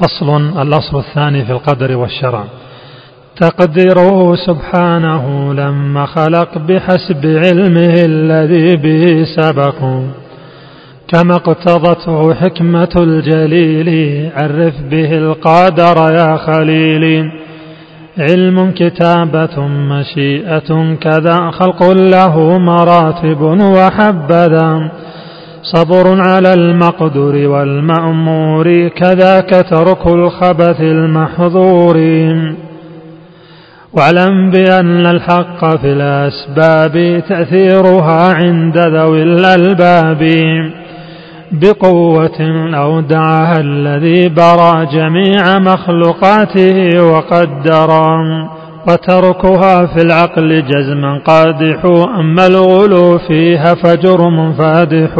فصل الأصل الثاني في القدر والشرع. تقديره سبحانه لما خلق بحسب علمه الذي به سبق. كما اقتضته حكمة الجليل عرف به القادر يا خليلي علم كتابة مشيئة كذا خلق له مراتب وحبذا. صبر على المقدور والمأمور كذاك ترك الخبث المحظور. واعلم بأن الحق في الأسباب تأثيرها عند ذوي الألباب. بقوة أودعها الذي برى جميع مخلوقاته وقدرا وتركها في العقل جزما قادح أما الغلو فيها فجرم فادح.